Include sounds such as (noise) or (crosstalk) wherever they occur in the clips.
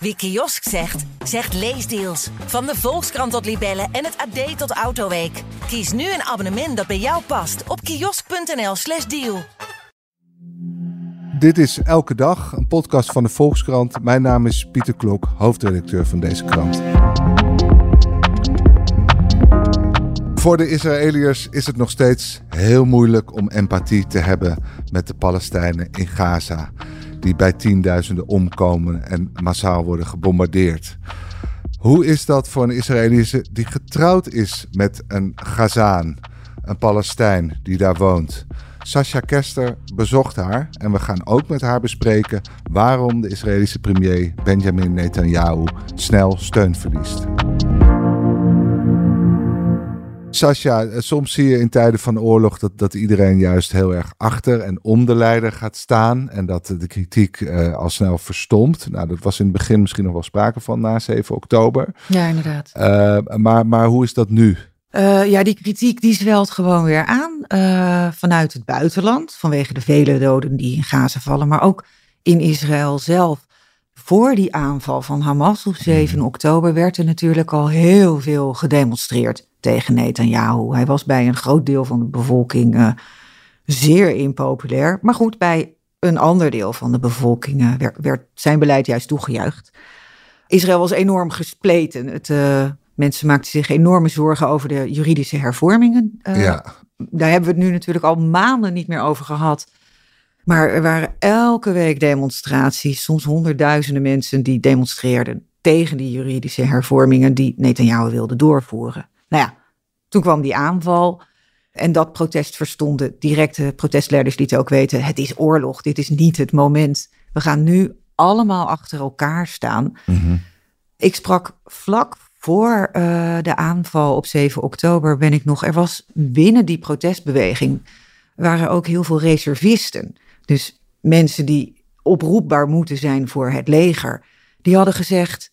Wie kiosk zegt, zegt leesdeals. Van de Volkskrant tot Libellen en het AD tot Autoweek. Kies nu een abonnement dat bij jou past op kiosk.nl/slash deal. Dit is Elke Dag, een podcast van de Volkskrant. Mijn naam is Pieter Klok, hoofdredacteur van deze krant. Voor de Israëliërs is het nog steeds heel moeilijk om empathie te hebben met de Palestijnen in Gaza die bij tienduizenden omkomen en massaal worden gebombardeerd. Hoe is dat voor een Israëlische die getrouwd is met een Gazaan, een Palestijn die daar woont? Sascha Kester bezocht haar en we gaan ook met haar bespreken waarom de Israëlische premier Benjamin Netanyahu snel steun verliest. Sascha, eh, soms zie je in tijden van oorlog dat, dat iedereen juist heel erg achter en om de leider gaat staan. En dat de kritiek uh, al snel verstomt. Nou, dat was in het begin misschien nog wel sprake van na 7 oktober. Ja, inderdaad. Uh, maar, maar hoe is dat nu? ja, die kritiek die zwelt gewoon weer aan vanuit het buitenland. Vanwege de vele doden die in Gaza vallen. Maar ook in Israël zelf. Voor die aanval van Hamas op 7 hmm. oktober werd er natuurlijk al heel veel gedemonstreerd tegen Netanyahu. Hij was bij een groot deel van de bevolking uh, zeer impopulair. Maar goed, bij een ander deel van de bevolking uh, werd, werd, zijn beleid juist toegejuicht. Israël was enorm gespleten. Het, uh, mensen maakten zich enorme zorgen over de juridische hervormingen. ja. Daar hebben we het nu natuurlijk al maanden niet meer over gehad. Maar er waren elke week demonstraties, soms honderdduizenden mensen die demonstreerden tegen die juridische hervormingen die Netanyahu wilde doorvoeren. Nou ja, toen kwam die aanval. En dat protest verstonden directe protestleiders lieten ook weten: het is oorlog, dit is niet het moment. We gaan nu allemaal achter elkaar staan. Mhm. Ik sprak vlak voor uh, de aanval op 7 oktober, ben ik nog. Er was binnen die protestbeweging waren ook heel veel reservisten. Dus mensen die oproepbaar moeten zijn voor het leger. Die hadden gezegd: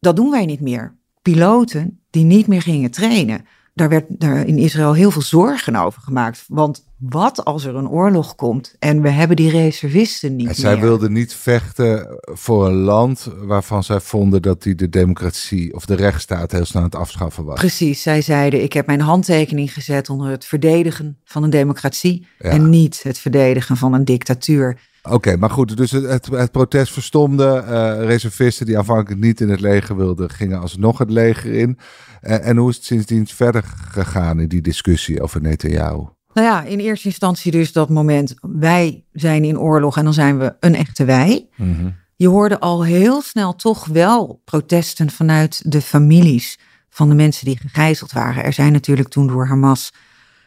dat doen wij niet meer. Piloten die niet meer gingen trainen. Daar werd er in Israël heel veel zorgen over gemaakt. Want wat als er een oorlog komt en we hebben die reservisten niet en zij wilden niet vechten voor een land waarvan zij vonden dat die de democratie of de rechtsstaat heel snel aan het afschaffen was. Precies, zij zeiden ik heb mijn handtekening gezet onder het verdedigen van een democratie en niet het verdedigen van een dictatuur. Oké, maar goed, dus het, het, protest verstomde. Uh, reservisten die aanvankelijk niet in het leger wilden, gingen alsnog het leger in. En hoe is het sindsdien verder gegaan in die discussie over Netanyahu? Nou ja, in eerste instantie dus dat moment, wij zijn in oorlog en dan zijn we een echte wij. Mhm. Je hoorde al heel snel toch wel protesten vanuit de families van de mensen die gegijzeld waren. Er zijn natuurlijk toen door Hamas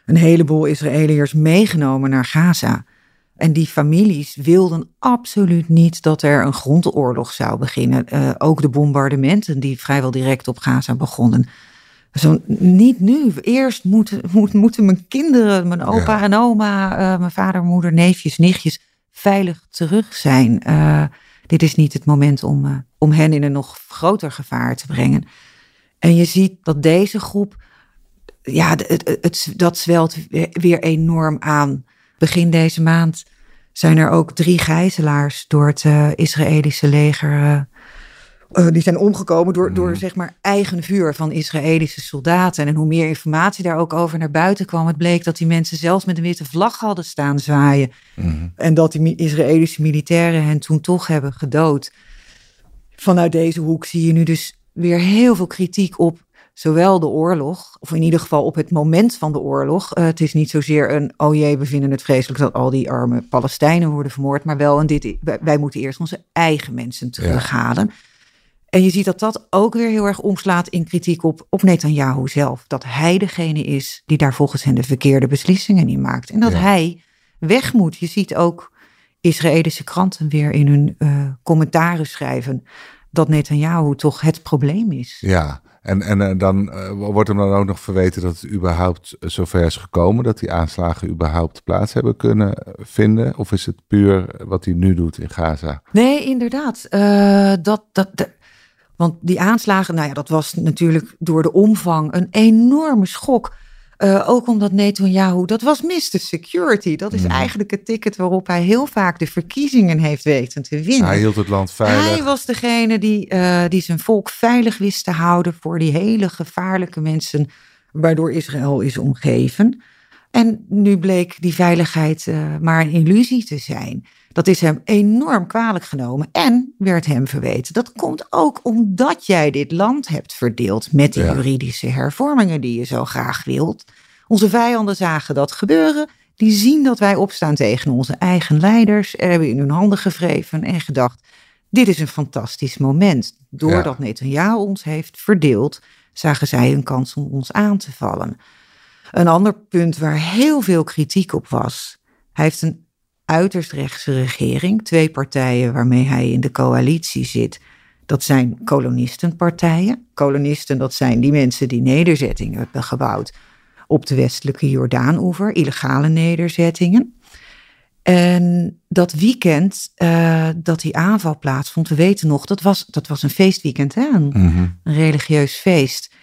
een heleboel Israëliërs meegenomen naar Gaza. En die families wilden absoluut niet dat er een grondoorlog zou beginnen. Uh, ook de bombardementen die vrijwel direct op Gaza begonnen. Zo, niet nu. Eerst moeten, moeten mijn kinderen, mijn opa en oma, uh, mijn vader, moeder, neefjes, nichtjes veilig terug zijn. Uh, dit is niet het moment om, om hen in een nog groter gevaar te brengen. En je ziet dat deze groep, ja, het, het, dat zwelt weer enorm aan begin deze maand zijn er ook drie gijzelaars door het uh, Israëlische leger. Uh, uh, die zijn omgekomen door, door mm. zeg maar eigen vuur van Israëlische soldaten. En hoe meer informatie daar ook over naar buiten kwam, het bleek dat die mensen zelfs met een witte vlag hadden staan zwaaien. Mm. En dat die Israëlische militairen hen toen toch hebben gedood. Vanuit deze hoek zie je nu dus weer heel veel kritiek op zowel de oorlog, of in ieder geval op het moment van de oorlog. Uh, het is niet zozeer een, oh jee, we vinden het vreselijk dat al die arme Palestijnen worden vermoord, maar wel een dit, wij moeten eerst onze eigen mensen terughalen. En je ziet dat dat ook weer heel erg omslaat in kritiek op, op Netanyahu zelf. Dat hij degene is die daar volgens hen de verkeerde beslissingen in maakt. En dat hij weg moet. Je ziet ook Israëlische kranten weer in hun uh, commentaren schrijven dat Netanyahu toch het probleem is. Ja, en, en uh, dan uh, wordt hem dan ook nog verweten dat het überhaupt zover is gekomen, dat die aanslagen überhaupt plaats hebben kunnen vinden? Of is het puur wat hij nu doet in Gaza? Nee, inderdaad. Uh, dat, dat, de, want die aanslagen, nou ja, dat was natuurlijk door de omvang een enorme schok. Uh, ook omdat Netanyahu, dat was Mr. Security. Dat is mm. eigenlijk het ticket waarop hij heel vaak de verkiezingen heeft weten te winnen. Hij hield het land veilig. Hij was degene die, uh, die zijn volk veilig wist te houden voor die hele gevaarlijke mensen waardoor Israël is omgeven. En nu bleek die veiligheid uh, maar een illusie te zijn. Dat is hem enorm kwalijk genomen en werd hem verweten. Dat komt ook omdat jij dit land hebt verdeeld met de juridische hervormingen die je zo graag wilt. Onze vijanden zagen dat gebeuren. Die zien dat wij opstaan tegen onze eigen leiders en hebben in hun handen gewreven en gedacht: dit is een fantastisch moment. Doordat ja. Netanyahu ons heeft verdeeld, zagen zij een kans om ons aan te vallen. Een ander punt waar heel veel kritiek op was. Hij heeft een uiterst rechtse regering. Twee partijen waarmee hij in de coalitie zit. Dat zijn kolonistenpartijen. Kolonisten, dat zijn die mensen die nederzettingen hebben gebouwd op de westelijke Jordaanoever, illegale nederzettingen. En dat weekend uh, dat die aanval plaatsvond, we weten nog, dat was, dat was een feestweekend, hè? Een, Mhm. een religieus feest.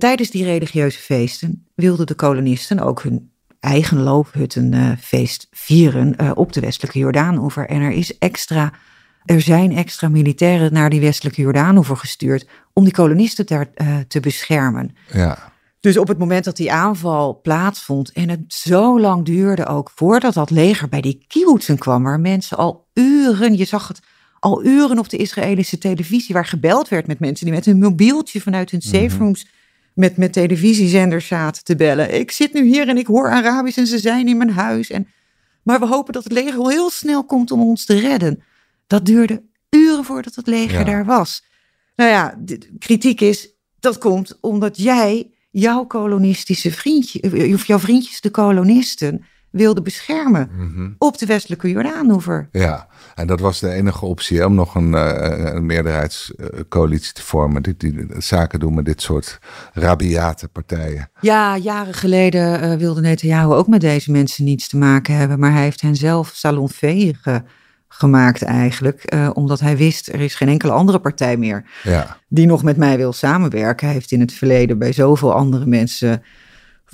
Tijdens die religieuze feesten wilden de kolonisten ook hun eigen loofhuttenfeest vieren eh, op de westelijke Jordaanoever. En er, is extra, er zijn extra militairen naar die westelijke Jordaanoever gestuurd om die kolonisten daar eh, te beschermen. Ja. Dus op het moment dat die aanval plaatsvond en het zo lang duurde ook voordat dat leger bij die kibbutzen kwam, waar mensen al uren, je zag het al uren op de Israëlische televisie, waar gebeld werd met mensen die met hun mobieltje vanuit hun safe rooms met, met televisiezenders zaten te bellen. Ik zit nu hier en ik hoor Arabisch en ze zijn in mijn huis. En, maar we hopen dat het leger wel heel snel komt om ons te redden. Dat duurde uren voordat het leger Ja. daar was. Nou ja, de kritiek is, dat komt omdat jij jouw kolonistische vriendje, of jouw vriendjes, de kolonisten, wilde beschermen Mhm. op de westelijke Jordaanoever. Ja, en dat was de enige optie hè, om nog een, eh, een meerderheidscoalitie te vormen. Die, die zaken doen met dit soort rabiate partijen. Ja, jaren geleden eh, wilde Netanyahu ook met deze mensen niets te maken hebben. Maar hij heeft hen zelf salonveeg eh, gemaakt eigenlijk. eh, omdat hij wist, er is geen enkele andere partij meer Ja, die nog met mij wil samenwerken. Hij heeft in het verleden bij zoveel andere mensen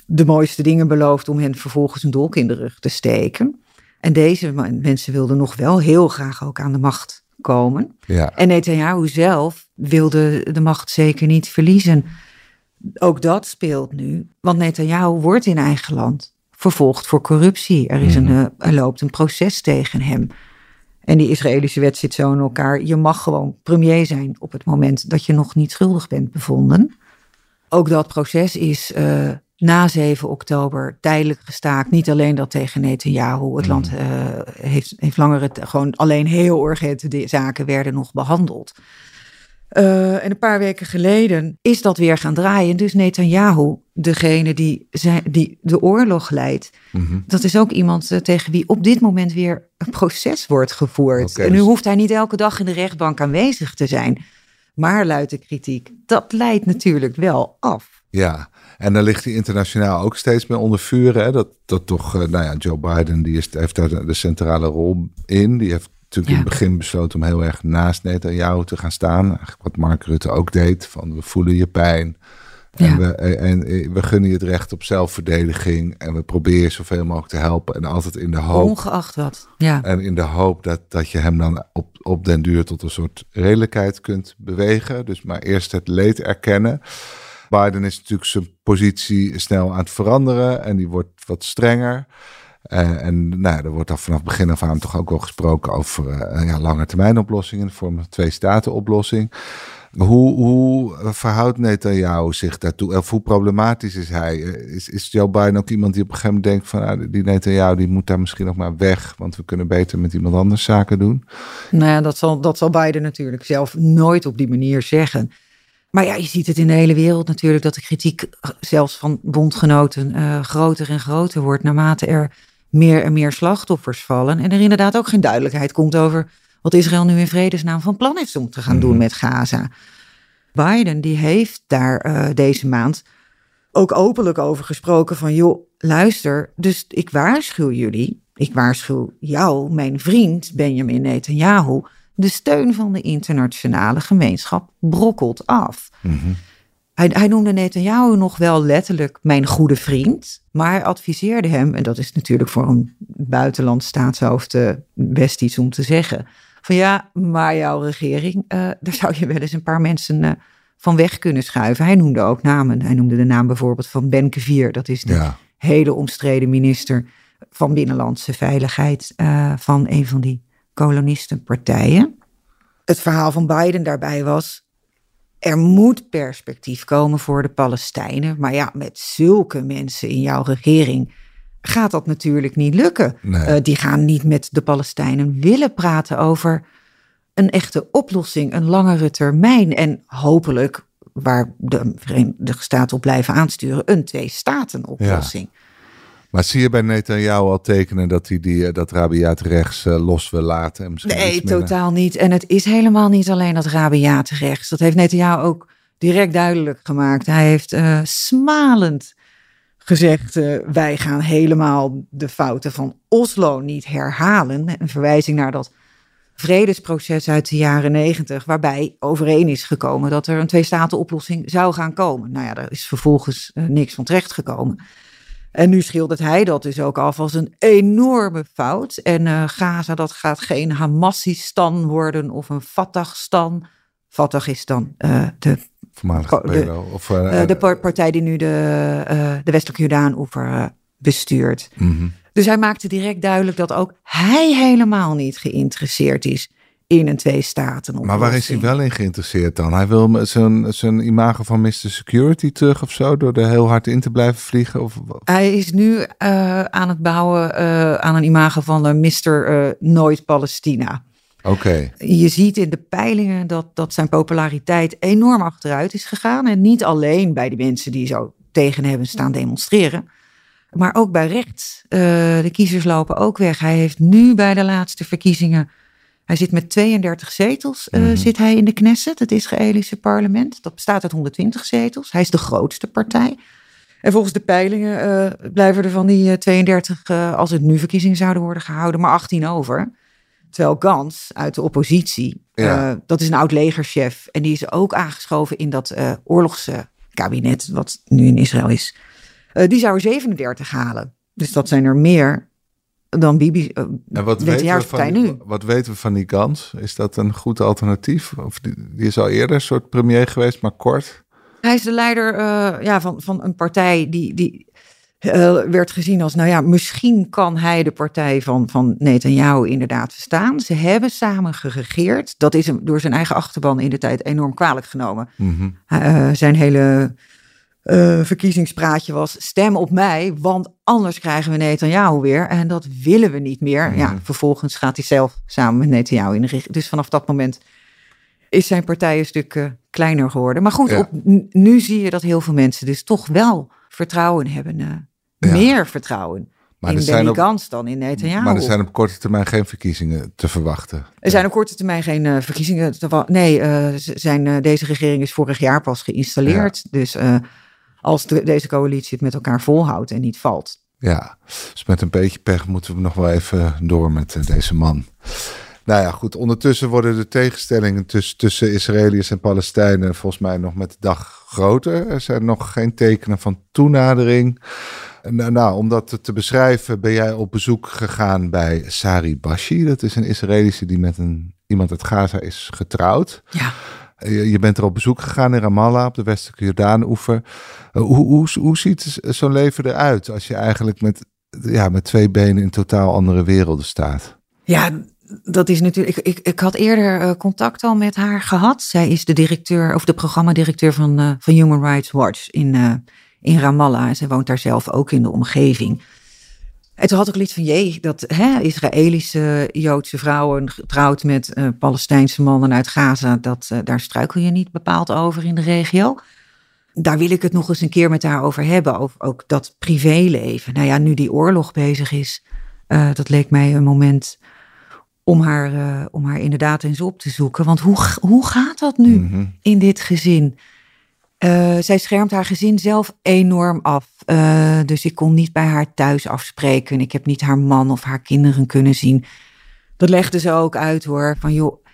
de mooiste dingen beloofd om hen vervolgens een dolk in de rug te steken. En deze mensen wilden nog wel heel graag ook aan de macht komen. ja, En Netanyahu zelf wilde de macht zeker niet verliezen. Ook dat speelt nu, want Netanyahu wordt in eigen land vervolgd voor corruptie. Er, is een, eh, er loopt een proces tegen hem. En die Israëlische wet zit zo in elkaar. Je mag gewoon premier zijn op het moment dat je nog niet schuldig bent bevonden. Ook dat proces is eh, na 7 oktober tijdelijk gestaakt. Niet alleen dat tegen Netanyahu. Het land eh, heeft, heeft langere t- gewoon alleen heel urgente zaken werden nog behandeld. Eh, en een paar weken geleden is dat weer gaan draaien. Dus Netanyahu, degene die, zijn, die de oorlog leidt, mhm. dat is ook iemand eh, tegen wie op dit moment weer een proces wordt gevoerd. En nu dus- hoeft hij niet elke dag in de rechtbank aanwezig te zijn. Maar luidt de kritiek, dat leidt natuurlijk wel af. ja. En dan ligt hij internationaal ook steeds meer onder vuur. Hè? Dat, dat toch, eh, nou ja, Joe Biden die is, heeft daar de, centrale rol in. Die heeft natuurlijk in het begin besloten om heel erg naast Netanyahu te gaan staan. Eigenlijk wat Mark Rutte ook deed. Van we voelen je pijn. En, Ja. we, en eh, we gunnen je het recht op zelfverdediging. En we proberen zoveel mogelijk te helpen. En altijd in de hoop Ongeacht wat. Ja. En in de hoop dat, dat je hem dan op, op den duur tot een soort redelijkheid kunt bewegen. Dus maar eerst het leed erkennen. Biden is natuurlijk zijn positie snel aan het veranderen en die wordt wat strenger. Eh, en nou, er wordt al vanaf begin af aan toch ook wel gesproken over eh, ja, lange termijn oplossingen in de vorm van een twee-staten oplossing. Hoe, hoe verhoudt Netanyahu zich daartoe? Of hoe problematisch is hij? Eh, Is, is Joe Biden ook iemand die op een gegeven moment denkt van ah, die Netanyahu die moet daar misschien nog maar weg, want we kunnen beter met iemand anders zaken doen? Nou ja, dat zal, dat zal Biden natuurlijk zelf nooit op die manier zeggen. Maar ja, je ziet het in de hele wereld natuurlijk dat de kritiek eh, zelfs van bondgenoten eh, groter en groter wordt naarmate er meer en meer slachtoffers vallen. En er inderdaad ook geen duidelijkheid komt over wat Israël nu in vredesnaam van plan is om te gaan doen met Gaza. Biden die heeft daar eh, deze maand ook openlijk over gesproken van joh, luister, dus ik waarschuw jullie, ik waarschuw jou, mijn vriend Benjamin Netanyahu, de steun van de internationale gemeenschap brokkelt af. Mhm. hij, hij noemde Netanyahu nog wel letterlijk mijn goede vriend. Maar hij adviseerde hem, en dat is natuurlijk voor een buitenland staatshoofd uh, best iets om te zeggen. Van ja, maar jouw regering, uh, daar zou je wel eens een paar mensen uh, van weg kunnen schuiven. Hij noemde ook namen. Hij noemde de naam bijvoorbeeld van Ben Kevier. Dat is de ja. hele omstreden minister van Binnenlandse Veiligheid van een van die kolonistenpartijen. Het verhaal van Biden daarbij was er moet perspectief komen voor de Palestijnen. Maar ja, met zulke mensen in jouw regering gaat dat natuurlijk niet lukken. Nee. Uh, die gaan niet met de Palestijnen willen praten over een echte oplossing, een langere termijn. En hopelijk, waar de Verenigde Staten op blijven aansturen, een twee-staten-oplossing. Ja. Maar zie je bij Netanyahu al tekenen dat hij die, dat rabiaat rechts uh, los wil laten? En nee, totaal niet. En het is helemaal niet alleen dat rabiaat rechts. Dat heeft Netanyahu ook direct duidelijk gemaakt. Hij heeft uh, smalend gezegd: uh, wij gaan helemaal de fouten van Oslo niet herhalen. Een verwijzing naar dat vredesproces uit de jaren negentig, waarbij overeen is gekomen dat er een twee-staten-oplossing zou gaan komen. Nou ja, daar is vervolgens niks van terecht gekomen. En nu schildert hij dat dus ook af als een enorme fout. En uh, Gaza, dat gaat geen Hamassistan worden of een Fatah-stan. Fatah is dan uh, de, de, of, uh, de partij die nu de, de westelijke Jordaan-oever bestuurt. Mm -hmm. Dus hij maakte direct duidelijk dat ook hij helemaal niet geïnteresseerd is in een twee staten Maar waar is hij wel in geïnteresseerd dan? Hij wil zijn, zijn imago van Mr. Security terug of zo, door er heel hard in te blijven vliegen? Of... Hij is nu uh, aan het bouwen uh, aan een imago van uh, Mr. Nooit Palestina. Oké. Okay. Je ziet in de peilingen dat, dat zijn populariteit enorm achteruit is gegaan. En niet alleen bij de mensen die zo tegen hebben staan demonstreren. Maar ook bij rechts. de kiezers lopen ook weg. Hij heeft nu bij de laatste verkiezingen hij zit met 32 zetels, uh, mm-hmm. zit hij in de Knesset, het Israëlische parlement. Dat bestaat uit 120 zetels. Hij is de grootste partij. En volgens de peilingen uh, blijven er van die 32, uh, als het nu verkiezingen zouden worden gehouden, maar 18 over. Terwijl Gans uit de oppositie, ja. dat is een oud legerchef. En die is ook aangeschoven in dat oorlogskabinet, wat nu in Israël is. die zou er 37 halen. Dus dat zijn er meer dan Bibi. Uh, en wat weten, we van, nu. wat weten we van die kans? Is dat een goed alternatief? Of die, die is al eerder een soort premier geweest, maar kort. Hij is de leider uh, ja, van, van een partij die, die uh, werd gezien als, nou ja, misschien kan hij de partij van, van Netanyahu inderdaad verstaan. Ze hebben samen geregeerd. Dat is hem door zijn eigen achterban in de tijd enorm kwalijk genomen. Mm -hmm. zijn hele uh, verkiezingspraatje was: stem op mij, want anders krijgen we Netanyahu weer. En dat willen we niet meer. Ja, vervolgens gaat hij zelf samen met Netanyahu in de richting. Dus vanaf dat moment is zijn partij een stuk uh, kleiner geworden. Maar goed, Ja. op, nu zie je dat heel veel mensen dus toch wel vertrouwen hebben. eh, Ja. Meer vertrouwen Maar in Benny Gantz dan in Netanyahu. Maar er zijn op korte termijn geen verkiezingen te verwachten. Er zijn op korte termijn geen eh, verkiezingen. te wa- Nee, eh, zijn, eh, deze regering is vorig jaar pas geïnstalleerd. Dus eh, als de- deze coalitie het met elkaar volhoudt en niet valt. Ja, dus met een beetje pech moeten we nog wel even door met eh, deze man. Nou ja, goed. Ondertussen worden de tegenstellingen tussen, tussen Israëliërs en Palestijnen volgens mij nog met de dag groter. Er zijn nog geen tekenen van toenadering. Nou, nou, om dat te- te beschrijven ben jij op bezoek gegaan bij Sari Bashi. Dat is een Israëlische die met een, iemand uit Gaza is getrouwd. Ja. Je, je bent er op bezoek gegaan in Ramallah op de westelijke Jordaan-oever. Uh, hoe, hoe, ziet zo'n leven eruit als je eigenlijk met, ja, met twee benen in totaal andere werelden staat? Ja, dat is natuurlijk. Ik, ik, ik had eerder eh, contact al met haar gehad. Zij is de directeur of de programmadirecteur van, eh, van Human Rights Watch in, eh, in Ramallah. Zij woont daar zelf ook in de omgeving. En toen had ik al iets van, jee, dat hè, Israëlische Joodse vrouwen getrouwd met eh, Palestijnse mannen uit Gaza, dat, eh, daar struikel je niet bepaald over in de regio. Daar wil ik het nog eens een keer met haar over hebben, over ook dat privéleven. Nou ja, nu die oorlog bezig is, eh, dat leek mij een moment om haar, om haar inderdaad eens op te zoeken. Want hoe, hoe gaat dat nu Mhm. in dit gezin? Eh, zij schermt haar gezin zelf enorm af. Eh, dus ik kon niet bij haar thuis afspreken. Ik heb niet haar man of haar kinderen kunnen zien. Dat legde ze ook uit hoor. Van joh,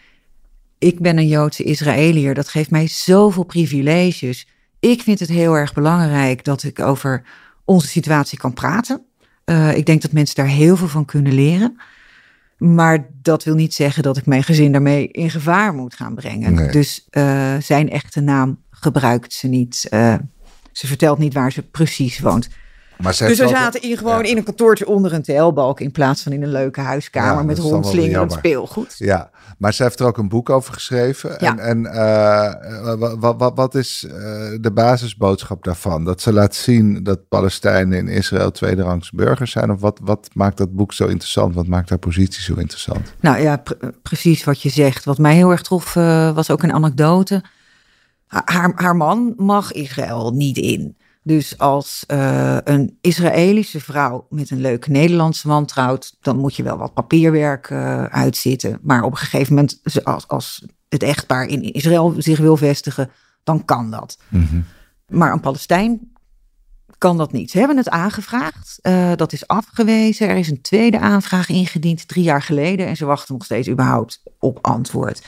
ik ben een Joodse Israëliër. Dat geeft mij zoveel privileges. ik vind het heel erg belangrijk dat ik over onze situatie kan praten. Uh, ik denk dat mensen daar heel veel van kunnen leren. Maar dat wil niet zeggen dat ik mijn gezin daarmee in gevaar moet gaan brengen. Nee. Dus uh, zijn echte naam gebruikt ze niet. Uh, ze vertelt niet waar ze precies woont. Maar ze Dus we zaten in, gewoon ja. in een kantoortje onder een TL-balk in plaats van in een leuke huiskamer Ja, met wel rondslingerend speelgoed. Ja, maar ze heeft er ook een boek over geschreven. Ja. En, en eh, wat, wat, wat is eh, de basisboodschap daarvan? Dat ze laat zien dat Palestijnen in Israël tweederangs burgers zijn? Of wat, wat maakt dat boek zo interessant? Wat maakt haar positie zo interessant? Nou ja, pre- precies wat je zegt. Wat mij heel erg trof eh, was ook een anekdote. Ha- Haar, haar man mag Israël niet in. Dus als eh, een Israëlische vrouw met een leuke Nederlandse man trouwt, dan moet je wel wat papierwerk eh, uitzitten. Maar op een gegeven moment, als, als het echtpaar in Israël zich wil vestigen, dan kan dat. Maar een Palestijn kan dat niet. Ze hebben het aangevraagd. eh, dat is afgewezen. Er is een tweede aanvraag ingediend drie jaar geleden. En ze wachten nog steeds überhaupt op antwoord.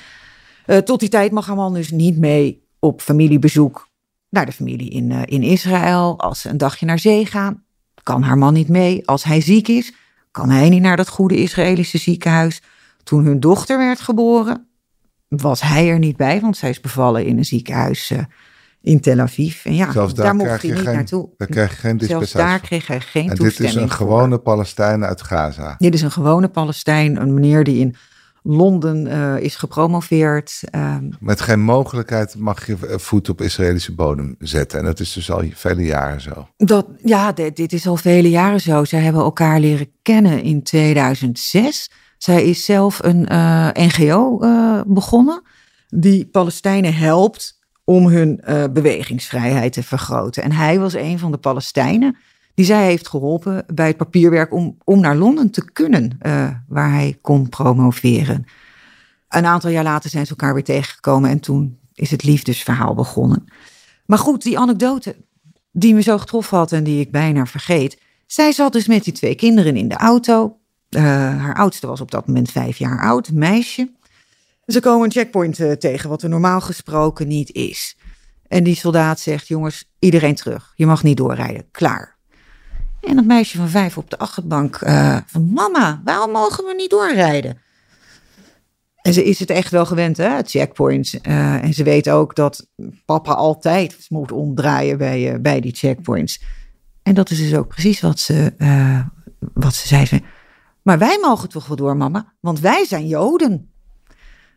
Tot die tijd mag haar man dus niet mee op familiebezoek naar de familie in, eh, in Israël. Als ze een dagje naar zee gaan, kan haar man niet mee. Als hij ziek is, kan hij niet naar dat goede Israëlische ziekenhuis. Toen hun dochter werd geboren, was hij er niet bij, want zij is bevallen in een ziekenhuis eh, in Tel Aviv. En ja, Zelfs daar, daar mocht hij je niet geen, naartoe. daar krijg je geen Zelfs dispensatie. daar kreeg hij geen En dit is toestemming een voor. gewone Palestijn uit Gaza. Dit is een gewone Palestijn, een meneer die in Londen eh, is gepromoveerd. Ehm, Met geen mogelijkheid mag je eh, voet op Israëlische bodem zetten. En dat is dus al vele jaren zo. dat, ja, dit, dit is al vele jaren zo. Zij hebben elkaar leren kennen in 2006. Zij is zelf een eh, NGO begonnen die Palestijnen helpt om hun bewegingsvrijheid te vergroten. En hij was een van de Palestijnen die zij heeft geholpen bij het papierwerk om, om naar Londen te kunnen, eh, waar hij kon promoveren. Een aantal jaar later zijn ze elkaar weer tegengekomen en toen is het liefdesverhaal begonnen. Maar goed, die anekdote die me zo getroffen had en die ik bijna vergeet. Zij zat dus met die twee kinderen in de auto. Eh, haar oudste was op dat moment vijf jaar oud, een meisje. Ze komen een checkpoint eh, tegen, wat er normaal gesproken niet is. En die soldaat zegt, jongens, iedereen terug. Je mag niet doorrijden, klaar. En dat meisje van vijf op de achterbank eh, van... Mama, waarom mogen we niet doorrijden? En ze is het echt wel gewend, hè, checkpoints. Eh, en ze weet ook dat papa altijd moet omdraaien bij, eh, bij die checkpoints. En dat is dus ook precies wat ze, wat ze zei. Ze, Maar wij mogen toch wel door, mama, want wij zijn Joden.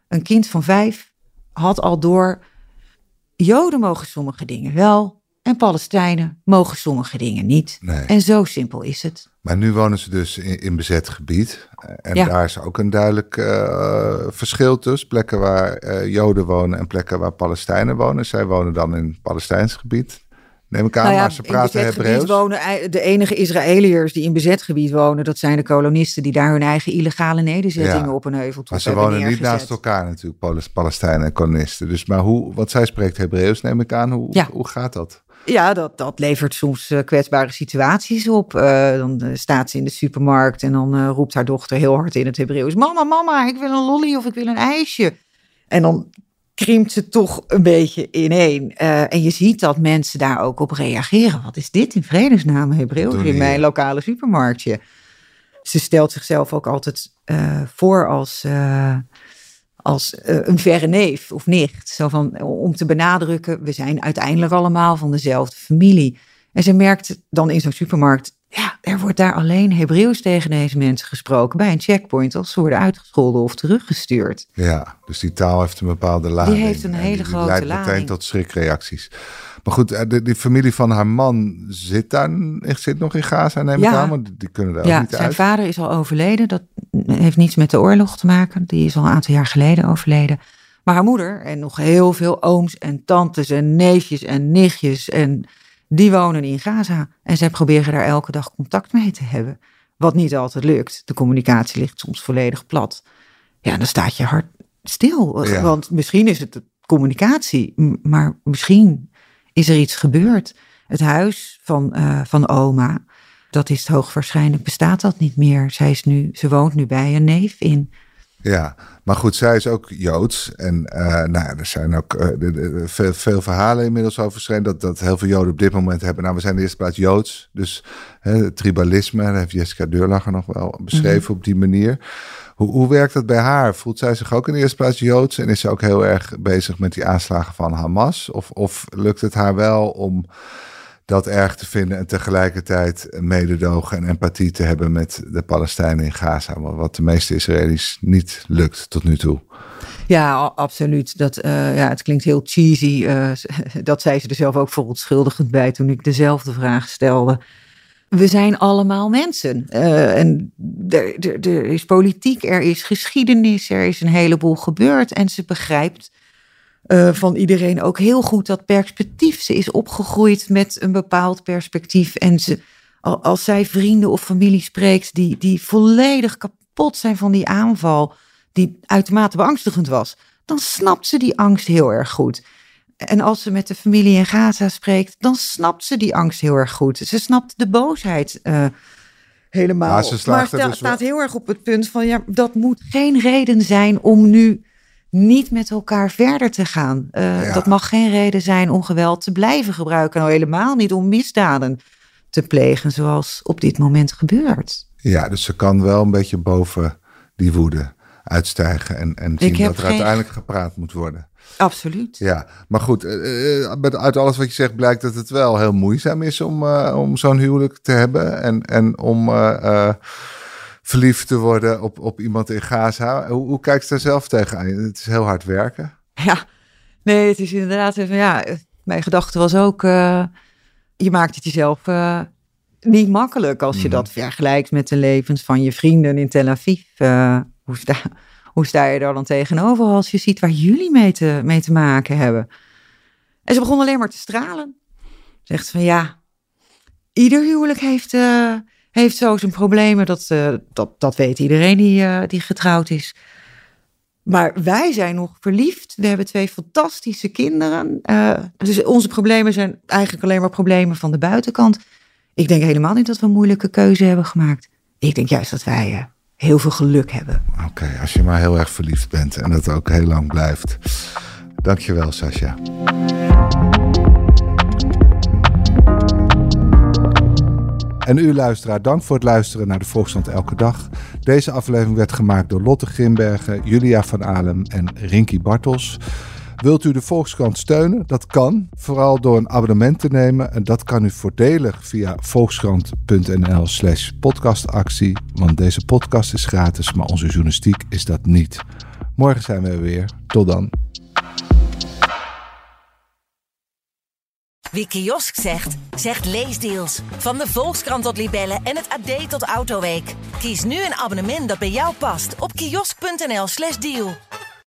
Een kind van vijf had al door... Joden mogen sommige dingen wel en Palestijnen mogen sommige dingen niet. Nee. En zo simpel is het. Maar nu wonen ze dus in, in bezet gebied. Eh, En Ja. daar is ook een duidelijk eh, verschil tussen. Plekken waar eh, Joden wonen en plekken waar Palestijnen wonen. Zij wonen dan in Palestijns gebied. Neem ik aan, Nou ja, maar ze praten Hebreeuws. wonen ei- de enige Israëliërs die in bezet gebied wonen, dat zijn de kolonisten die daar hun eigen illegale nederzettingen Ja. op een heuveltop Maar ze wonen niet naast elkaar natuurlijk, Palestijnen en kolonisten. Dus maar hoe, want zij spreekt Hebreeuws, neem ik aan. Hoe, Ja. hoe gaat dat? Ja, dat, dat levert soms eh, kwetsbare situaties op. Eh, dan eh, staat ze in de supermarkt en dan roept haar dochter heel hard in het Hebreeuws: Mama, mama, ik wil een lolly of ik wil een ijsje. En dan krimpt ze toch een beetje ineen. En je ziet dat mensen daar ook op reageren. Wat is dit in vredesnaam Hebreeuws in mijn lokale supermarktje? Ze stelt zichzelf ook altijd voor als, als eh, een verre neef of nicht. Zo van, om te benadrukken, we zijn uiteindelijk allemaal van dezelfde familie. En ze merkt dan in zo'n supermarkt, ja, er wordt daar alleen Hebreeuws tegen deze mensen gesproken bij een checkpoint als ze worden uitgescholden of teruggestuurd. Ja, dus die taal heeft een bepaalde lading. heeft een En hele die, grote die leidt meteen lading. tot schrikreacties. Maar goed, eh, de, die familie van haar man zit daar zit nog in Gaza, neem ik Ja. aan. Want die- kunnen daar ook Ja, niet zijn uit. vader is al overleden. Dat heeft niets met de oorlog te maken. Die is al een aantal jaar geleden overleden. Maar haar moeder en nog heel veel ooms en tantes en neefjes en nichtjes. En die wonen in Gaza. En zij proberen daar elke dag contact mee te hebben. Wat niet altijd lukt. De communicatie ligt soms volledig plat. Ja, dan staat je hart stil. Ja. Want misschien is het de communicatie. Maar misschien is er iets gebeurd. Het huis van, eh, van oma, dat is hoogwaarschijnlijk bestaat dat niet meer. Zij is nu, ze woont nu bij een neef in. Ja, maar goed, zij is ook Joods. En uh, nou, er zijn ook uh, de, de, veel, veel, verhalen inmiddels over verschenen. Dat, dat heel veel Joden op dit moment hebben. Nou, we zijn in de eerste plaats Joods. Dus hè, tribalisme, dat heeft Jessica Deurlacher nog wel beschreven mm-hmm. op die manier. Hoe, hoe werkt dat bij haar? Voelt zij zich ook in de eerste plaats Joods? En is ze ook heel erg bezig met die aanslagen van Hamas? Of, of lukt het haar wel om dat erg te vinden en tegelijkertijd mededogen en empathie te hebben met de Palestijnen in Gaza, wat de meeste Israëli's niet lukt tot nu toe. Ja, absoluut. Dat, uh, ja, het klinkt heel cheesy. Uh, (laughs) dat zei ze er zelf ook verontschuldigend bij toen ik dezelfde vraag stelde. We zijn allemaal mensen. Uh, en er, is politiek, er is geschiedenis, er is een heleboel gebeurd. En ze begrijpt uh, van iedereen ook heel goed dat perspectief. Ze is opgegroeid met een bepaald perspectief. En ze, als zij vrienden of familie spreekt die, die volledig kapot zijn van die aanval, die uitermate beangstigend was, dan snapt ze die angst heel erg goed. En als ze met de familie in Gaza spreekt, dan snapt ze die angst heel erg goed. Ze snapt de boosheid uh, helemaal. Ja, ze maar sta, dus staat heel erg op het punt van, ja, dat moet geen reden zijn om nu niet met elkaar verder te gaan. Uh, Dat mag geen reden zijn om geweld te blijven gebruiken. Nou, helemaal niet om misdaden te plegen, zoals op dit moment gebeurt. Ja, dus ze kan wel een beetje boven die woede uitstijgen en, en zien dat er uiteindelijk gepraat moet worden. Absoluut. Ja, maar goed, uh, uit alles wat je zegt blijkt dat het wel heel moeizaam is om, om zo'n huwelijk te hebben. En, en om verliefd te worden op, op iemand in Gaza. Hoe, hoe kijkt ze daar zelf tegenaan? Het is heel hard werken. Ja, nee, het is inderdaad even, ja, mijn gedachte was ook, uh, je maakt het jezelf uh, niet makkelijk als je mhm. dat vergelijkt met de levens van je vrienden in Tel Aviv. Uh, hoe, sta, hoe sta je daar dan tegenover als je ziet waar jullie mee te, mee te maken hebben? En ze begon alleen maar te stralen. Zegt van ja, ieder huwelijk heeft heeft zo zijn problemen. Dat, uh, dat, dat weet iedereen die, uh, die getrouwd is. Maar wij zijn nog verliefd. We hebben twee fantastische kinderen. Uh, dus onze problemen zijn eigenlijk alleen maar problemen van de buitenkant. Ik denk helemaal niet dat we een moeilijke keuze hebben gemaakt. Ik denk juist dat wij heel veel geluk hebben. Oké, als je maar heel erg verliefd bent en dat ook heel lang blijft. Dankjewel, Sascha. En u luisteraar, dank voor het luisteren naar de Volksstand Elke Dag. Deze aflevering werd gemaakt door Lotte Grimbergen, Julia van Alem en Rinky Bartels. Wilt u de Volkskrant steunen? Dat kan, vooral door een abonnement te nemen. En dat kan u voordelig via volkskrant.nl slash podcastactie. Want deze podcast is gratis, maar onze journalistiek is dat niet. Morgen zijn we weer. Tot dan. Wie kiosk zegt, zegt leesdeals. Van de Volkskrant tot Libellen en het AD tot Autoweek. Kies nu een abonnement dat bij jou past op kiosk.nl/slash deal.